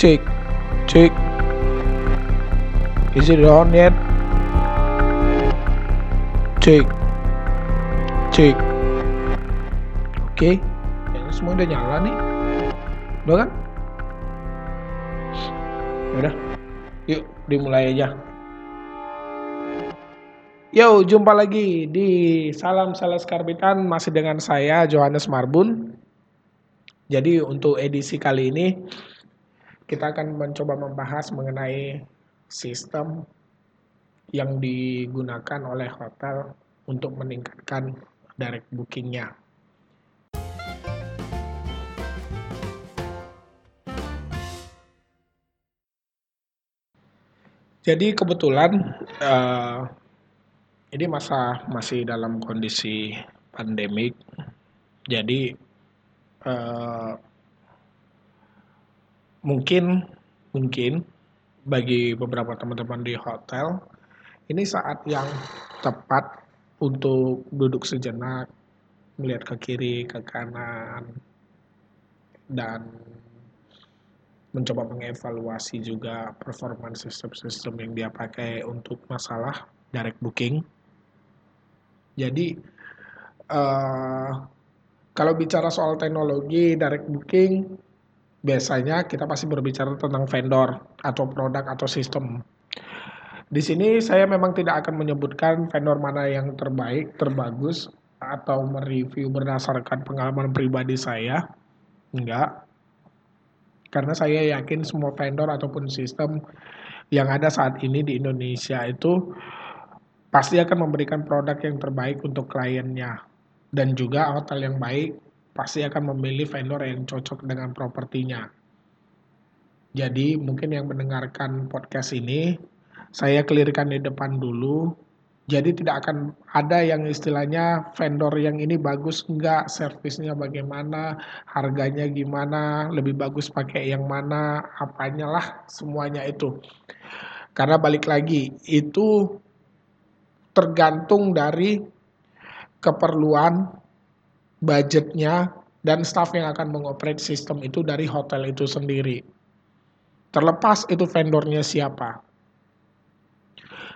Cek, cek. Is it on yet? Cek, cek. Oke, kayaknya semua udah nyala nih. Udah kan? Udah. Yuk, dimulai aja. Yo, jumpa lagi di Salam Sales Karbitan masih dengan saya Johannes Marbun. Jadi untuk edisi kali ini kita akan mencoba membahas mengenai sistem yang digunakan oleh hotel untuk meningkatkan direct bookingnya. Jadi kebetulan uh, ini masa masih dalam kondisi pandemik, jadi uh, mungkin mungkin bagi beberapa teman-teman di hotel ini saat yang tepat untuk duduk sejenak, melihat ke kiri, ke kanan, dan mencoba mengevaluasi juga performance sistem-sistem yang dia pakai untuk masalah direct booking. Jadi uh, kalau bicara soal teknologi direct booking, biasanya kita pasti berbicara tentang vendor atau produk atau sistem. Di sini saya memang tidak akan menyebutkan vendor mana yang terbaik, terbagus, atau mereview berdasarkan pengalaman pribadi saya. Enggak, karena saya yakin semua vendor ataupun sistem yang ada saat ini di Indonesia itu pasti akan memberikan produk yang terbaik untuk kliennya dan juga hotel yang baik pasti akan memilih vendor yang cocok dengan propertinya. Jadi mungkin yang mendengarkan podcast ini saya clearkan di depan dulu jadi tidak akan ada yang istilahnya vendor yang ini bagus enggak, servisnya bagaimana, harganya gimana, lebih bagus pakai yang mana, apanya lah semuanya itu. Karena balik lagi, itu tergantung dari keperluan, budgetnya, dan staff yang akan mengoperate sistem itu dari hotel itu sendiri. Terlepas itu vendornya siapa.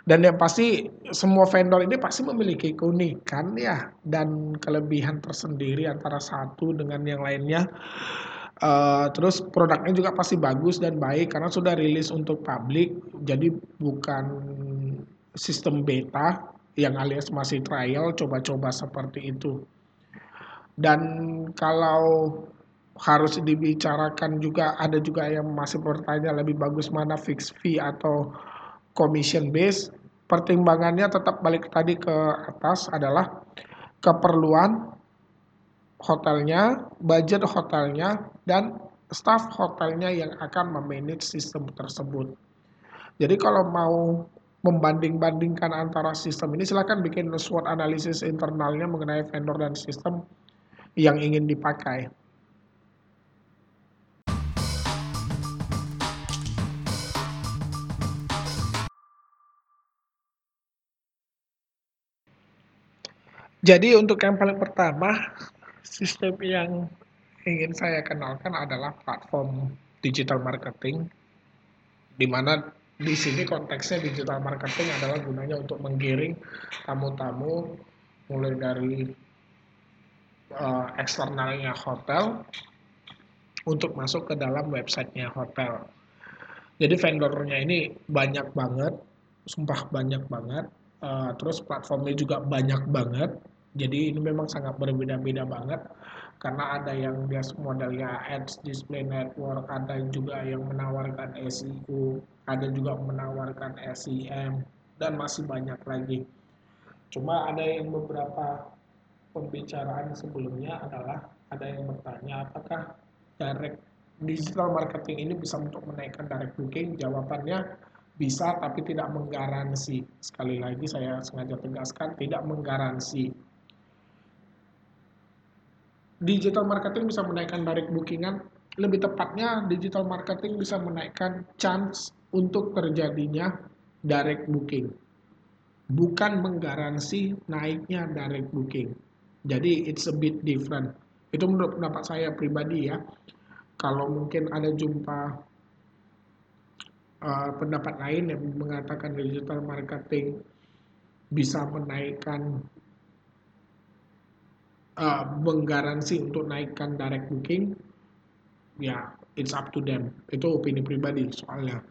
Dan yang pasti semua vendor ini pasti memiliki keunikan ya dan kelebihan tersendiri antara satu dengan yang lainnya. Uh, terus produknya juga pasti bagus dan baik karena sudah rilis untuk publik, jadi bukan sistem beta yang alias masih trial, coba-coba seperti itu. Dan kalau harus dibicarakan juga ada juga yang masih bertanya lebih bagus mana fix fee atau commission base, pertimbangannya tetap balik tadi ke atas adalah keperluan hotelnya, budget hotelnya, dan staff hotelnya yang akan memanage sistem tersebut. Jadi kalau mau membanding-bandingkan antara sistem ini silahkan bikin SWOT analisis internalnya mengenai vendor dan sistem yang ingin dipakai. Jadi untuk yang paling pertama, sistem yang ingin saya kenalkan adalah platform digital marketing, di mana di sini konteksnya digital marketing adalah gunanya untuk menggiring tamu-tamu mulai dari uh, eksternalnya hotel untuk masuk ke dalam websitenya hotel. Jadi vendornya ini banyak banget, sumpah banyak banget. Uh, terus platformnya juga banyak banget jadi ini memang sangat berbeda-beda banget karena ada yang dia modelnya ads display network ada juga yang menawarkan SEO ada juga menawarkan SEM dan masih banyak lagi cuma ada yang beberapa pembicaraan sebelumnya adalah ada yang bertanya apakah direct digital marketing ini bisa untuk menaikkan direct booking? Jawabannya bisa tapi tidak menggaransi. Sekali lagi saya sengaja tegaskan tidak menggaransi. Digital marketing bisa menaikkan direct bookingan? Lebih tepatnya digital marketing bisa menaikkan chance untuk terjadinya direct booking. Bukan menggaransi naiknya direct booking jadi it's a bit different. Itu menurut pendapat saya pribadi ya. Kalau mungkin ada jumpa uh, pendapat lain yang mengatakan digital marketing bisa menaikkan uh, menggaransi untuk naikkan direct booking ya it's up to them. Itu opini pribadi soalnya.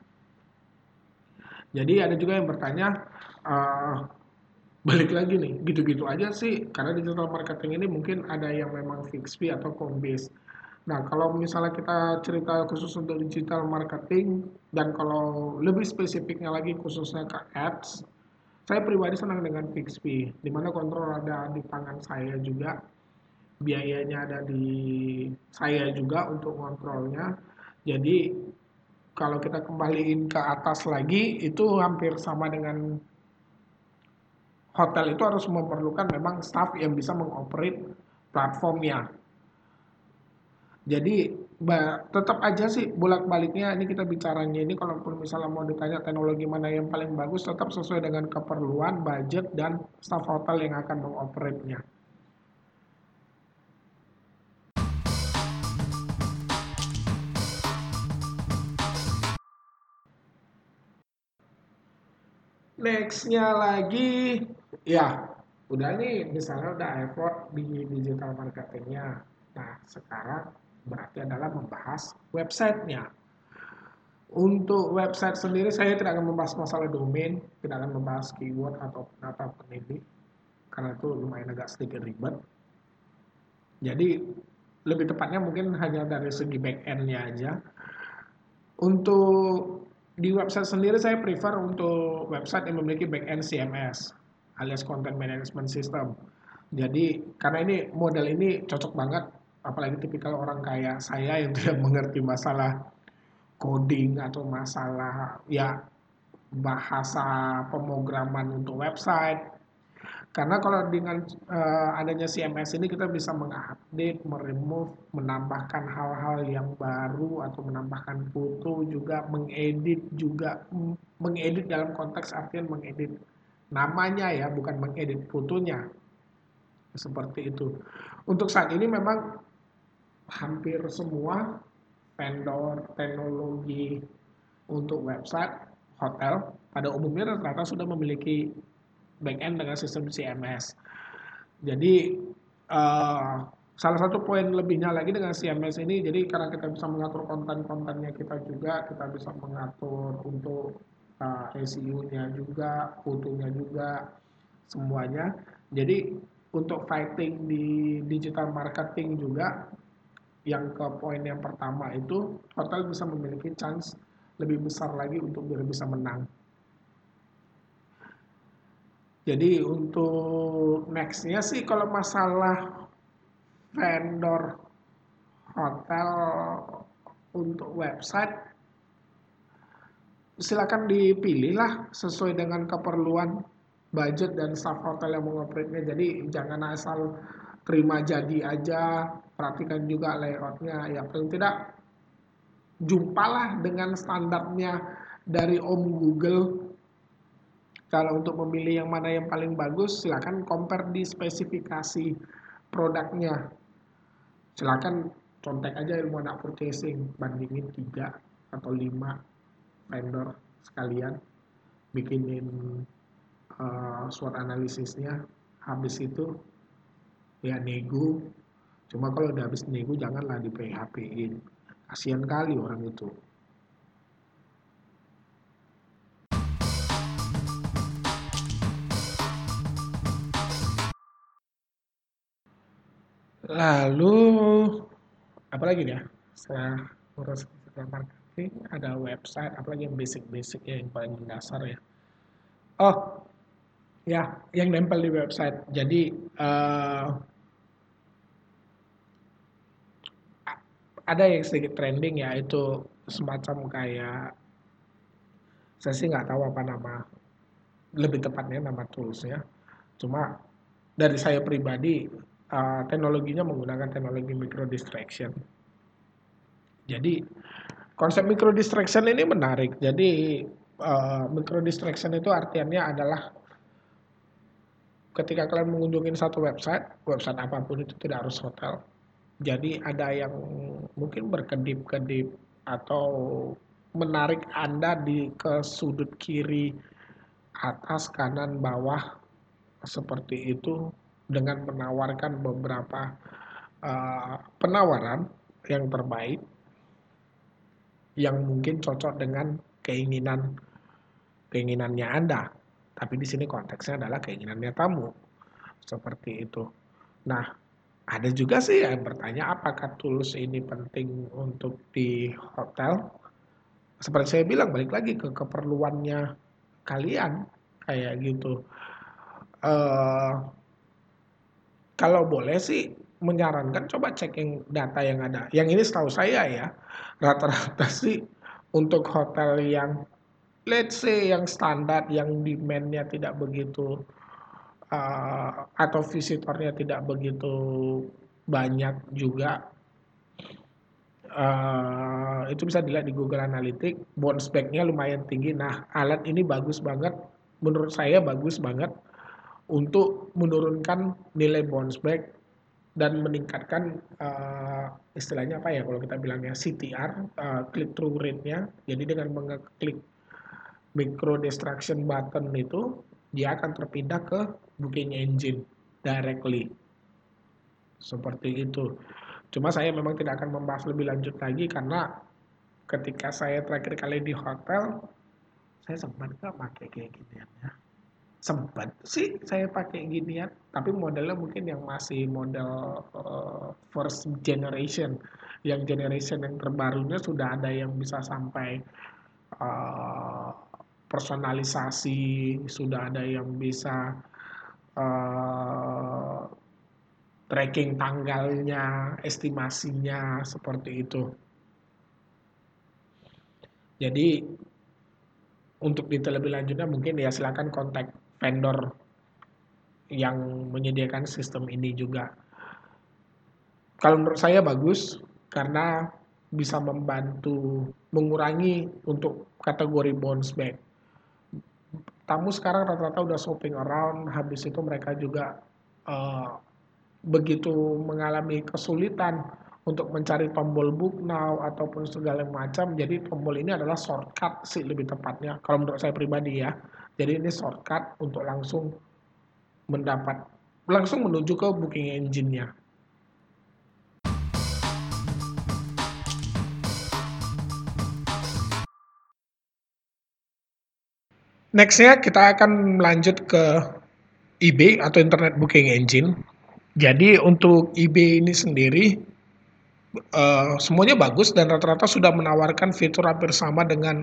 Jadi ada juga yang bertanya uh, balik lagi nih gitu-gitu aja sih. Karena digital marketing ini mungkin ada yang memang fix fee atau home base. Nah, kalau misalnya kita cerita khusus untuk digital marketing dan kalau lebih spesifiknya lagi khususnya ke ads, saya pribadi senang dengan fix fee, di mana kontrol ada di tangan saya juga, biayanya ada di saya juga untuk kontrolnya. Jadi kalau kita kembaliin ke atas lagi, itu hampir sama dengan hotel itu harus memerlukan memang staff yang bisa mengoperate platformnya jadi tetap aja sih bolak-baliknya ini kita bicaranya ini kalau misalnya mau ditanya teknologi mana yang paling bagus tetap sesuai dengan keperluan, budget, dan staff hotel yang akan mengoperate-nya. Nextnya lagi, ya udah nih misalnya udah effort di digital marketingnya. Nah sekarang berarti adalah membahas websitenya. Untuk website sendiri saya tidak akan membahas masalah domain, tidak akan membahas keyword atau apa ini, karena itu lumayan agak sedikit ribet. Jadi lebih tepatnya mungkin hanya dari segi back end-nya aja. Untuk di website sendiri saya prefer untuk website yang memiliki back end CMS alias Content Management System. Jadi karena ini model ini cocok banget apalagi tipikal orang kaya saya yang tidak mengerti masalah coding atau masalah ya bahasa pemrograman untuk website karena kalau dengan uh, adanya CMS ini kita bisa mengupdate, meremove, menambahkan hal-hal yang baru atau menambahkan foto juga, mengedit juga, mengedit dalam konteks artian mengedit namanya ya, bukan mengedit fotonya. Seperti itu. Untuk saat ini memang hampir semua vendor teknologi untuk website hotel pada umumnya rata-rata sudah memiliki backend dengan sistem CMS. Jadi uh, salah satu poin lebihnya lagi dengan CMS ini, jadi karena kita bisa mengatur konten-kontennya kita juga, kita bisa mengatur untuk uh, eh, SEO-nya juga, fotonya juga, semuanya. Jadi untuk fighting di digital marketing juga yang ke poin yang pertama itu hotel bisa memiliki chance lebih besar lagi untuk bisa menang. Jadi untuk nextnya sih kalau masalah vendor hotel untuk website silakan dipilih lah sesuai dengan keperluan budget dan staff hotel yang mengoperasinya. Jadi jangan asal terima jadi aja perhatikan juga layoutnya ya paling tidak jumpalah dengan standarnya dari Om Google kalau untuk memilih yang mana yang paling bagus silahkan compare di spesifikasi produknya silahkan contek aja ilmu anak purchasing bandingin tiga atau lima vendor sekalian bikinin uh, SWOT analisisnya habis itu ya nego Cuma kalau udah habis nego janganlah di PHP-in. Kasihan kali orang itu. Lalu apa lagi ya? Setelah urus marketing, ada website, apalagi yang basic-basic ya, yang paling mendasar ya. Oh, ya, yang nempel di website. Jadi uh, ada yang sedikit trending ya itu semacam kayak saya sih nggak tahu apa nama lebih tepatnya nama toolsnya cuma dari saya pribadi uh, teknologinya menggunakan teknologi micro distraction. Jadi konsep micro distraction ini menarik. Jadi uh, micro distraction itu artiannya adalah ketika kalian mengunjungi satu website website apa pun itu tidak harus hotel. Jadi ada yang mungkin berkedip-kedip atau menarik Anda di ke sudut kiri, atas, kanan, bawah, seperti itu dengan menawarkan beberapa uh, penawaran yang terbaik yang mungkin cocok dengan keinginan keinginannya Anda. Tapi di sini konteksnya adalah keinginannya tamu. Seperti itu. Nah, ada juga sih yang bertanya apakah tools ini penting untuk di hotel? Seperti saya bilang balik lagi ke keperluannya kalian kayak gitu. Uh, kalau boleh sih menyarankan coba cek yang data yang ada. Yang ini setahu saya ya, rata-rata sih untuk hotel yang let's say yang standar, yang demand-nya tidak begitu uh, atau visitornya tidak begitu banyak juga uh, itu bisa dilihat di Google Analytics. Bounce back-nya lumayan tinggi. Nah alat ini bagus banget. Menurut saya bagus banget untuk menurunkan nilai bounce back dan meningkatkan uh, istilahnya apa ya kalau kita bilangnya CTR uh, click through rate-nya. Jadi dengan mengeklik micro destruction button itu dia akan terpindah ke booking engine directly. Seperti itu. Cuma saya memang tidak akan membahas lebih lanjut lagi karena ketika saya terakhir kali di hotel saya sempat nggak pakai kayak gini ya sempat sih saya pakai ginian tapi modelnya mungkin yang masih model uh, first generation yang generation yang terbarunya sudah ada yang bisa sampai uh, personalisasi sudah ada yang bisa uh, tracking tanggalnya estimasinya seperti itu. Jadi untuk detail lebih lanjutnya mungkin ya silakan kontak vendor yang menyediakan sistem ini juga. Kalau menurut saya bagus karena bisa membantu mengurangi untuk kategori bounce back. Tamu sekarang rata-rata udah shopping around, habis itu mereka juga uh, begitu mengalami kesulitan untuk mencari tombol book now ataupun segala macam. Jadi tombol ini adalah shortcut sih lebih tepatnya. Kalau menurut saya pribadi ya. Jadi ini shortcut untuk langsung mendapat langsung menuju ke booking engine-nya. Nextnya kita akan melanjut ke eBay atau Internet Booking Engine. Jadi untuk eBay ini sendiri uh, semuanya bagus dan rata-rata sudah menawarkan fitur hampir sama dengan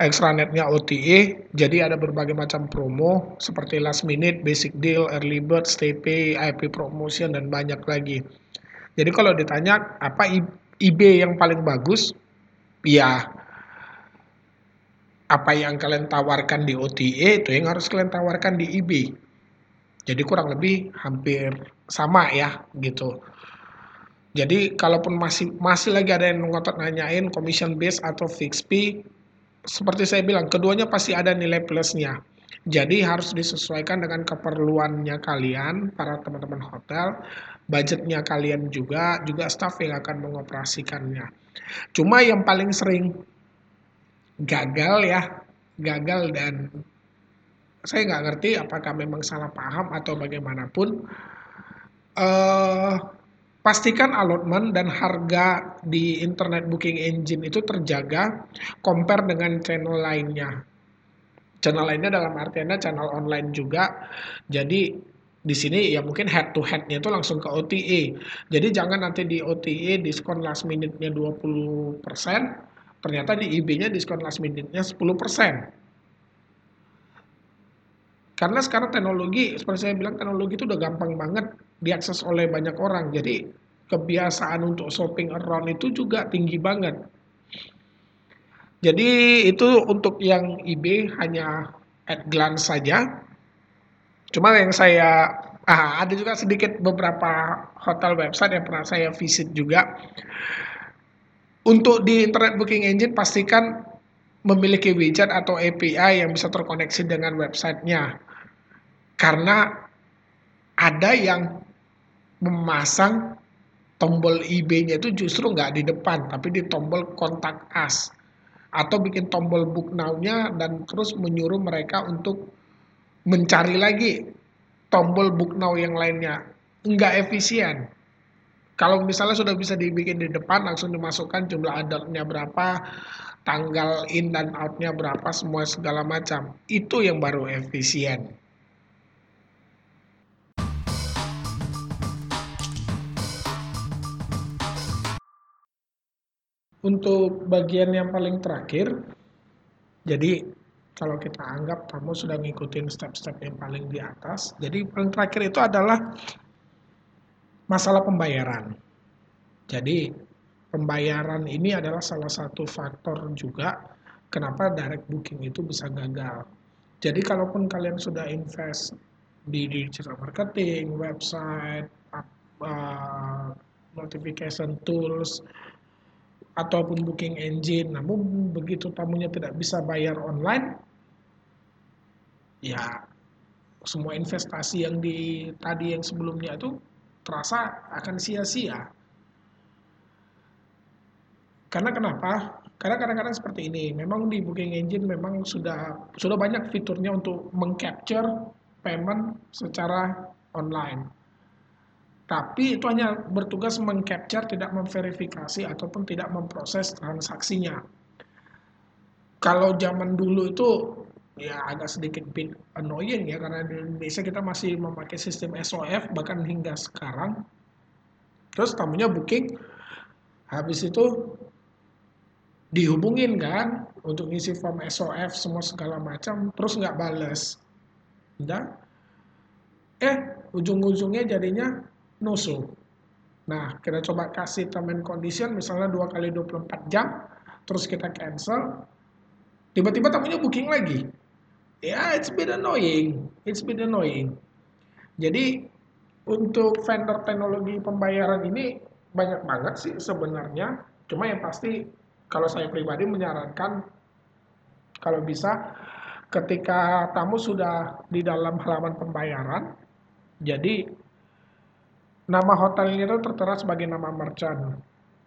extranetnya OTA, jadi ada berbagai macam promo seperti last minute, basic deal, early bird, stay pay, IP promotion dan banyak lagi. Jadi kalau ditanya apa IB yang paling bagus, ya apa yang kalian tawarkan di OTA itu yang harus kalian tawarkan di IB. Jadi kurang lebih hampir sama ya gitu. Jadi kalaupun masih masih lagi ada yang ngotot nanyain commission base atau fixed fee, seperti saya bilang, keduanya pasti ada nilai plusnya. Jadi harus disesuaikan dengan keperluannya kalian, para teman-teman hotel, budgetnya kalian juga, juga staff yang akan mengoperasikannya. Cuma yang paling sering gagal ya, gagal dan saya nggak ngerti apakah memang salah paham atau bagaimanapun. Uh, pastikan allotment dan harga di internet booking engine itu terjaga compare dengan channel lainnya. Channel lainnya dalam artiannya channel online juga. Jadi di sini ya mungkin head to headnya itu langsung ke OTA. Jadi jangan nanti di OTA diskon last minute-nya 20%, ternyata di IB-nya diskon last minute-nya 10%. Karena sekarang teknologi, seperti saya bilang teknologi itu udah gampang banget diakses oleh banyak orang. Jadi kebiasaan untuk shopping around itu juga tinggi banget. Jadi itu untuk yang IB hanya at glance saja. Cuma yang saya ah, ada juga sedikit beberapa hotel website yang pernah saya visit juga. Untuk di internet booking engine pastikan memiliki widget atau API yang bisa terkoneksi dengan websitenya karena ada yang memasang tombol IB-nya itu justru nggak di depan, tapi di tombol kontak us. atau bikin tombol book now-nya dan terus menyuruh mereka untuk mencari lagi tombol book now yang lainnya. Nggak efisien. Kalau misalnya sudah bisa dibikin di depan, langsung dimasukkan jumlah adatnya berapa, tanggal in dan out-nya berapa, semua segala macam. Itu yang baru efisien. Untuk bagian yang paling terakhir, jadi kalau kita anggap kamu sudah ngikutin step-step yang paling di atas, jadi paling terakhir itu adalah masalah pembayaran. Jadi pembayaran ini adalah salah satu faktor juga kenapa direct booking itu bisa gagal. Jadi kalaupun kalian sudah invest di digital marketing, website, uh, notification tools, ataupun booking engine. Namun begitu tamunya tidak bisa bayar online, ya semua investasi yang di tadi yang sebelumnya itu terasa akan sia-sia. Karena kenapa? Karena kadang-kadang seperti ini. Memang di booking engine memang sudah sudah banyak fiturnya untuk mengcapture payment secara online. Tapi itu hanya bertugas mengcapture, tidak memverifikasi ataupun tidak memproses transaksinya. Kalau zaman dulu itu ya agak sedikit bit annoying ya karena di Indonesia kita masih memakai sistem SOF bahkan hingga sekarang. Terus tamunya booking, habis itu dihubungin kan untuk ngisi form SOF semua segala macam, terus nggak bales. Udah. Eh, ujung-ujungnya jadinya no-show. Nah, kita coba kasih term and condition misalnya 2 kali 24 jam, terus kita cancel, tiba-tiba tamunya booking lagi. Ya, yeah, it's bit annoying. It's bit annoying. Jadi, untuk vendor teknologi pembayaran ini banyak banget sih sebenarnya. Cuma yang pasti kalau saya pribadi menyarankan kalau bisa ketika tamu sudah di dalam halaman pembayaran, jadi nama hotelnya itu tertera sebagai nama merchant.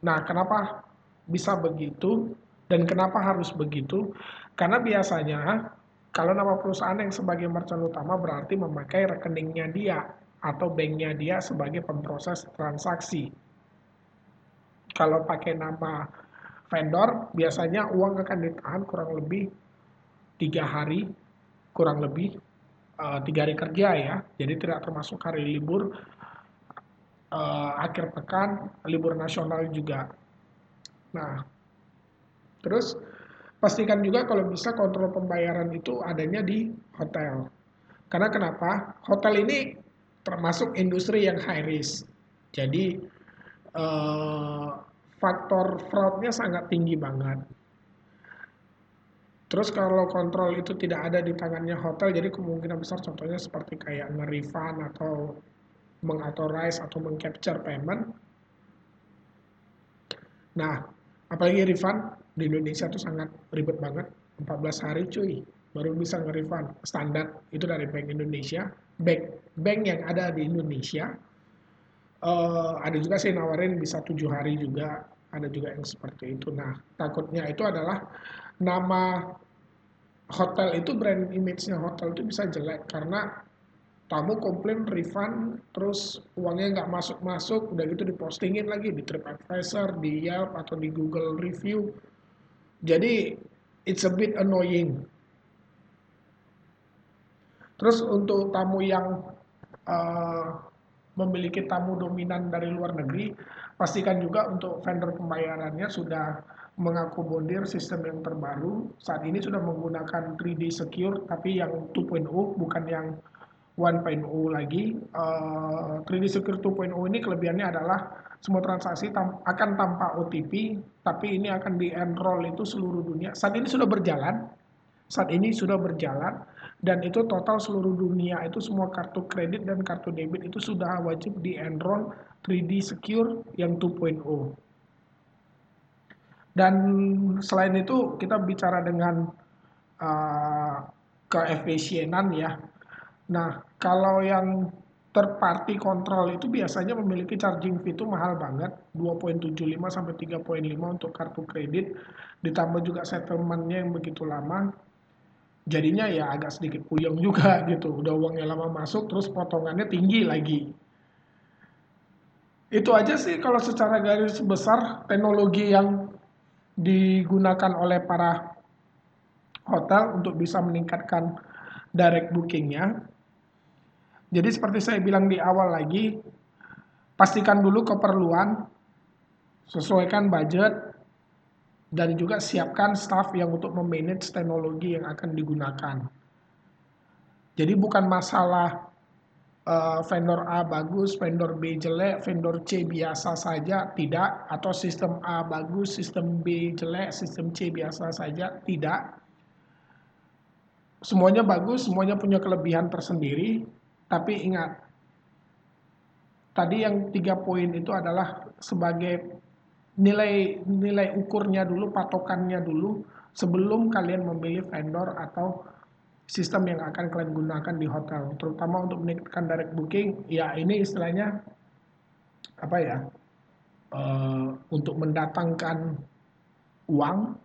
Nah, kenapa bisa begitu dan kenapa harus begitu? Karena biasanya kalau nama perusahaan yang sebagai merchant utama berarti memakai rekeningnya dia atau banknya dia sebagai pemproses transaksi. Kalau pakai nama vendor, biasanya uang akan ditahan kurang lebih tiga hari, kurang lebih uh, tiga hari kerja ya. Jadi tidak termasuk hari libur uh, akhir pekan, libur nasional juga. Nah, terus pastikan juga kalau bisa kontrol pembayaran itu adanya di hotel. Karena kenapa? Hotel ini termasuk industri yang high risk. Jadi uh, faktor fraudnya sangat tinggi banget. Terus kalau kontrol itu tidak ada di tangannya hotel, jadi kemungkinan besar contohnya seperti kayak nge-refund atau mengauthorize atau mengcapture payment. Nah, apalagi refund di Indonesia itu sangat ribet banget. 14 hari cuy, baru bisa nge-refund. Standar itu dari Bank Indonesia. Bank, bank yang ada di Indonesia, uh, ada juga sih nawarin bisa tujuh hari juga, ada juga yang seperti itu. Nah, takutnya itu adalah nama hotel itu brand image-nya hotel itu bisa jelek karena tamu komplain refund terus uangnya nggak masuk masuk udah gitu dipostingin lagi di TripAdvisor di Yelp atau di Google review. Jadi it's a bit annoying. Terus untuk tamu yang uh, memiliki tamu dominan dari luar negeri pastikan juga untuk vendor pembayarannya sudah mengakomodir sistem yang terbaru. Saat ini sudah menggunakan 3D secure tapi yang 2.0 bukan yang 1.0 lagi. Uh, 3D Secure 2.0 ini kelebihannya adalah semua transaksi tam akan tanpa OTP, tapi ini akan di-enroll itu seluruh dunia. Saat ini sudah berjalan, saat ini sudah berjalan, dan itu total seluruh dunia itu semua kartu kredit dan kartu debit itu sudah wajib di-enroll 3D Secure yang 2.0. Dan selain itu kita bicara dengan uh, keefisienan ya, Nah, kalau yang third party control itu biasanya memiliki charging fee itu mahal banget 2.75 sampai 3.5 untuk kartu kredit ditambah juga settlementnya yang begitu lama. Jadinya ya agak sedikit puyeng juga gitu udah uangnya lama masuk terus potongannya tinggi lagi. Itu aja sih kalau secara garis besar teknologi yang digunakan oleh para hotel untuk bisa meningkatkan direct bookingnya jadi seperti saya bilang di awal lagi, pastikan dulu keperluan, sesuaikan budget, dan juga siapkan staff yang untuk memanage teknologi yang akan digunakan. Jadi bukan masalah uh, vendor A bagus, vendor B jelek, vendor C biasa saja, tidak. Atau sistem A bagus, sistem B jelek, sistem C biasa saja, tidak. Semuanya bagus, semuanya punya kelebihan tersendiri, tapi ingat, tadi yang tiga poin itu adalah sebagai nilai nilai ukurnya dulu, patokannya dulu, sebelum kalian memilih vendor atau sistem yang akan kalian gunakan di hotel. Terutama untuk meningkatkan direct booking, ya ini istilahnya apa ya? Uh, untuk mendatangkan uang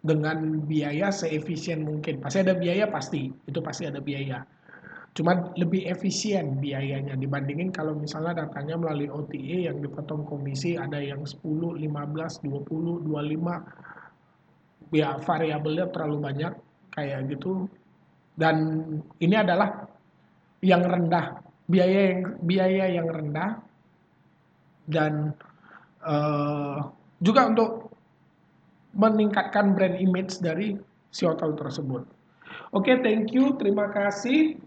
dengan biaya seefisien mungkin. Pasti ada biaya pasti, itu pasti ada biaya. Cuma lebih efisien biayanya dibandingin kalau misalnya datanya melalui OTA yang dipotong komisi ada yang 10, 15, 20, 25 ya variabelnya terlalu banyak kayak gitu. Dan ini adalah yang rendah biaya yang biaya yang rendah. Dan uh, juga untuk meningkatkan brand image dari si hotel tersebut. Oke, okay, thank you, terima kasih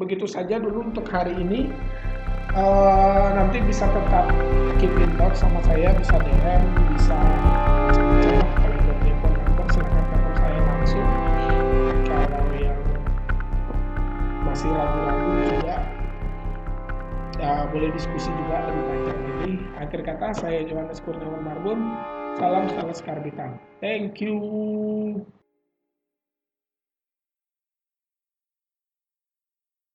begitu saja dulu untuk hari ini. Uh, nanti bisa tetap keep in touch sama saya bisa DM bisa masih ragu-ragu juga ya boleh diskusi juga lebih panjang lagi. Akhir kata saya Johannes Kurniawan Marbun. Salam salam skarbitan thank you